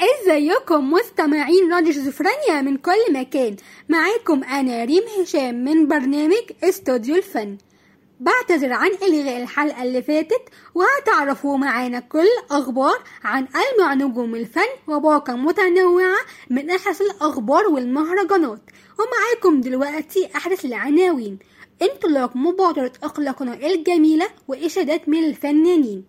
ازيكم مستمعين راديو شيزوفرينيا من كل مكان. معاكم أنا ريم هشام من برنامج استوديو الفن. بعتذر عن إلغاء الحلقة اللي فاتت وهتعرفوا معانا كل أخبار عن ألمع نجوم الفن وباقة متنوعة من احدث الأخبار والمهرجانات. ومعاكم دلوقتي احدث العناوين انطلاق مبادرة أخلاقنا الجميلة وإشادات من الفنانين.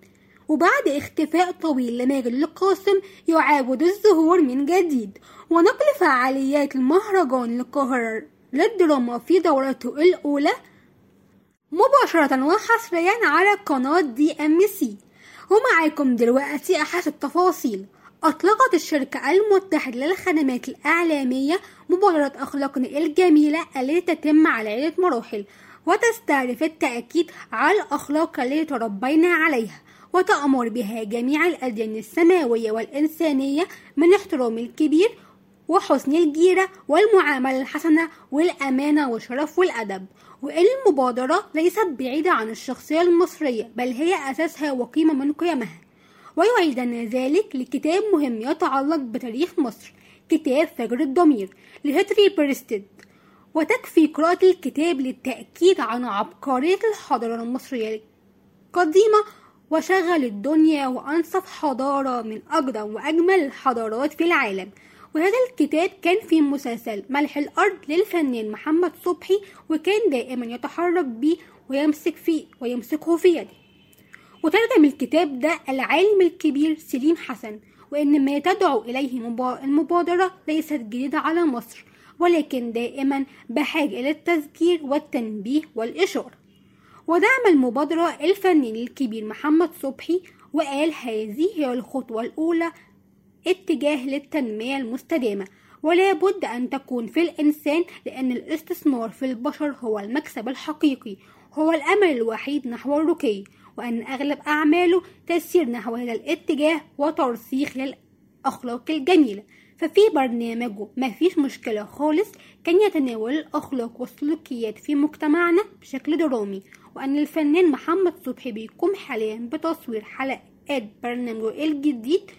وبعد اختفاء طويل لماجد القاسم يعاود الظهور من جديد ونقل فعاليات المهرجان القاهرة للدراما في دورته الأولى مباشرة وحصريا على قناة دي ام سي ومعاكم دلوقتي أحد التفاصيل. أطلقت الشركة المتحدة للخدمات الإعلامية مبادرة أخلاقنا الجميلة التي تتم على عدة مراحل وتستهدف التأكيد على الأخلاق التي تربينا عليها. وتأمر بها جميع الأديان السماوية والإنسانية من احترام الكبير وحسن الجيرة والمعاملة الحسنة والأمانة والشرف والأدب. وإن المبادرة ليست بعيدة عن الشخصية المصرية بل هي أساسها وقيمة من قيمها. ويعيدنا ذلك لكتاب مهم يتعلق بتاريخ مصر كتاب فجر الضمير لهتري بريستد وتكفي قراءة الكتاب للتأكيد عن عبقرية الحضارة المصرية القديمة وشغل الدنيا وأنصف حضارة من أقدم وأجمل الحضارات في العالم. وهذا الكتاب كان في مسلسل ملح الأرض للفنان محمد صبحي وكان دائما يتحرك به ويمسك فيه ويمسكه في يده. وترجم الكتاب ده العالم الكبير سليم حسن وإن ما تدعو إليه المبادرة ليست جديدة على مصر ولكن دائما بحاجة إلى التذكير والتنبيه والإشارة. ودعم المبادرة الفنان الكبير محمد صبحي وقال هذه هي الخطوة الأولى اتجاه للتنمية المستدامة ولا بد أن تكون في الإنسان لأن الاستثمار في البشر هو المكسب الحقيقي هو الأمل الوحيد نحو الرقي وأن أغلب أعماله تسير نحو هذا الاتجاه وترسيخ للأخلاق الجميلة. ففي برنامجه ما فيش مشكلة خالص كان يتناول الأخلاق والسلوكيات في مجتمعنا بشكل درامي. وأن الفنان محمد صبحي بيقوم حاليا بتصوير حلقات برنامجه الجديد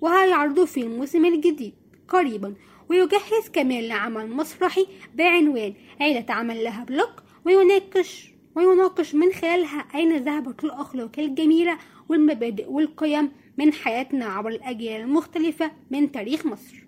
وهيعرضه في الموسم الجديد؟ قريبا. ويجهز كمان لعمل مسرحي بعنوان عيلة عمل لها بلوك ويناقش ويناقش من خلالها أين ذهبت الأخلاق الجميلة والمبادئ والقيم من حياتنا عبر الأجيال المختلفة من تاريخ مصر.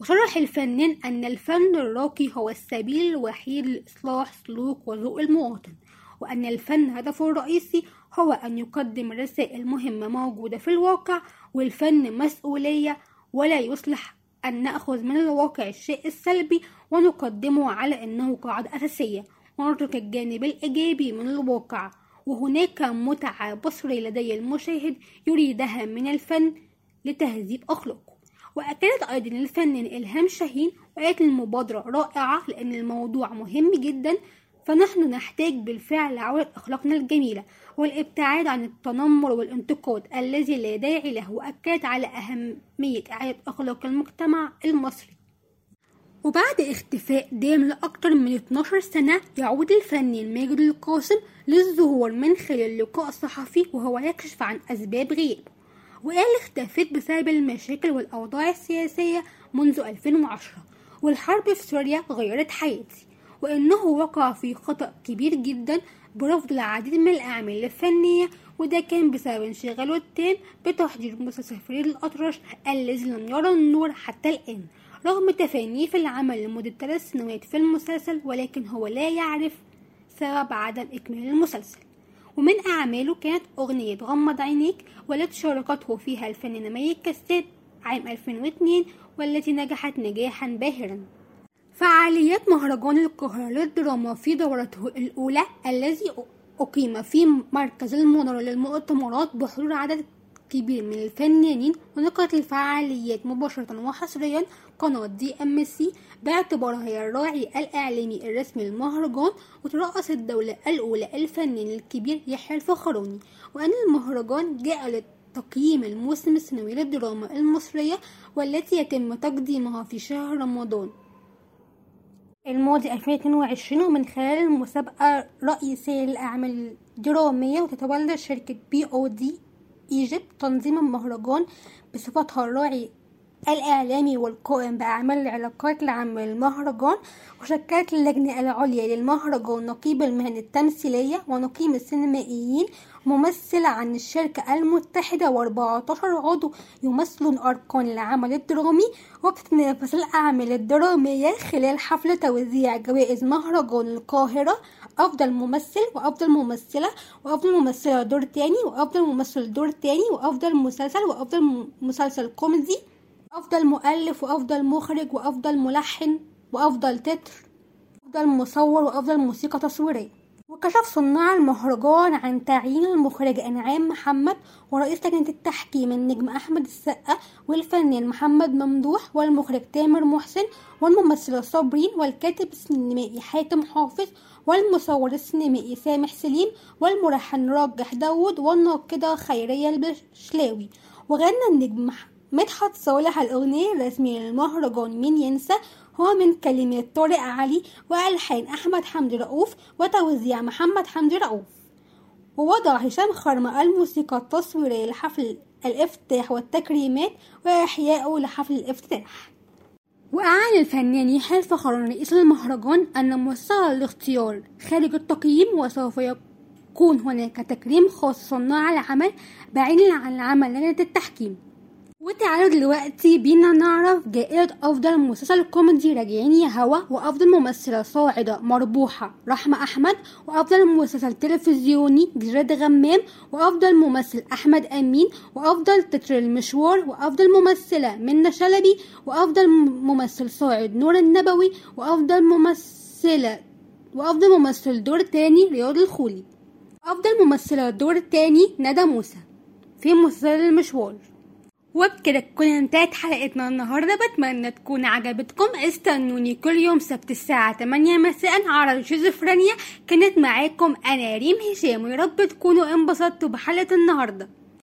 وشرح الفنان أن الفن الراقي هو السبيل الوحيد لإصلاح سلوك وذوق المواطن وأن الفن هدفه الرئيسي هو أن يقدم رسائل مهمة موجودة في الواقع والفن مسؤولية ولا يصلح أن نأخذ من الواقع الشيء السلبي ونقدمه على أنه قاعدة أساسية ونترك الجانب الإيجابي من الواقع. وهناك متعة بصرية لدي المشاهد يريدها من الفن لتهذيب أخلاقه وأكدت أيضا الفنان إلهام شاهين وقالت المبادرة رائعة لأن الموضوع مهم جدا فنحن نحتاج بالفعل لعودة أخلاقنا الجميلة والابتعاد عن التنمر والانتقاد الذي لا داعي له وأكدت على أهمية إعادة أخلاق المجتمع المصري. وبعد اختفاء دام لأكثر من 12 سنة يعود الفنان ماجد القاسم للظهور من خلال لقاء صحفي وهو يكشف عن أسباب غيابه. وقال اختفت بسبب المشاكل والأوضاع السياسية منذ 2010 والحرب في سوريا غيرت حياتي وإنه وقع في خطأ كبير جدا برفض العديد من الأعمال الفنية وده كان بسبب انشغاله التام بتحضير مسلسل فريد الأطرش الذي لم يرى النور حتى الآن. رغم تفانيه في العمل لمدة ثلاث سنوات في المسلسل ولكن هو لا يعرف سبب عدم إكمال المسلسل. ومن أعماله كانت أغنية غمض عينيك والتي شاركته فيها الفنانة مي كساب عام 2002 والتي نجحت نجاحا باهرا. فعاليات مهرجان القاهرة للدراما في دورته الأولى الذي أقيم في مركز المنارة للمؤتمرات بحضور عدد كبير من الفنانين ونقلت الفعاليات مباشرة وحصريا. قناة DMC باعتبارها هي الراعي الإعلامي الرسمي للمهرجان وترأس الدولة الأولى الفنان الكبير يحيى الفخراني. وأن المهرجان جاء لتقييم الموسم السنوي للدراما المصرية والتي يتم تقديمها في شهر رمضان. الماضي 2022 ومن خلال المسابقة رئيسية للأعمال الدرامية وتتولى شركة POD إيجيبت تنظيم المهرجان بصفتها الراعي الإعلامي والقائم بأعمال العلاقات العامة للمهرجان وشكلت اللجنة العليا للمهرجان نقيب المهن التمثيلية ونقيب السينمائيين ممثلة عن الشركة المتحدة و14 عضو يمثلون أركان العمل الدرامي وبتتنافس الأعمال الدرامية خلال حفل توزيع جوائز مهرجان القاهرة. أفضل ممثل وأفضل ممثلة وأفضل ممثلة دور تاني وأفضل ممثل دور تاني وأفضل مسلسل وأفضل مسلسل كوميدي. أفضل مؤلف وأفضل مخرج وأفضل ملحن وأفضل تتر. أفضل مصور وأفضل موسيقى تصويرية. وكشف صناع المهرجان عن تعيين المخرج أنعام محمد ورئيس لجنة التحكيم النجم أحمد السقا والفنان محمد ممدوح والمخرج تامر محسن والممثلة صابرين والكاتب السينمائي حاتم حافظ والمصور السينمائي سامح سليم والملحن راجح داود والناقدة خيرية البشلاوي وغنى النجم مدحت صالح الأغنية الرسمية للمهرجان مين ينسى هو من كلمات طارق علي وألحان أحمد حمدي رؤوف وتوزيع محمد حمدي رؤوف. ووضع هشام خرمة الموسيقى التصويرية لحفل الإفتتاح والتكريمات وإحيائه لحفل الإفتتاح. وأعلن الفنان يحيى الفخراني رئيس المهرجان أن مستوى الاختيار خارج التقييم وسوف يكون هناك تكريم خاص صناع العمل بعيدا عن عمل لجنة التحكيم. وتعالوا دلوقتي بينا نعرف جائزة أفضل مسلسل كوميدي راجعين يا هوا وأفضل ممثلة صاعدة مربوحة رحمة أحمد وأفضل مسلسل تلفزيوني جراد غمام وأفضل ممثل أحمد أمين وأفضل تتر المشوار وأفضل ممثلة منى شلبي وأفضل ممثل صاعد نور النبوي وأفضل ممثلة وأفضل ممثل دور تاني رياض الخولي. أفضل ممثلة دور تاني ندى موسى في مسلسل المشوار. وبكده تكون انتهت حلقتنا النهارده. بتمنى تكون عجبتكم. استنوني كل يوم سبت الساعة 8 مساء على شيزوفرينيا كانت معاكم أنا ريم هشام. ويا رب تكونوا انبسطتوا بحلقة النهارده.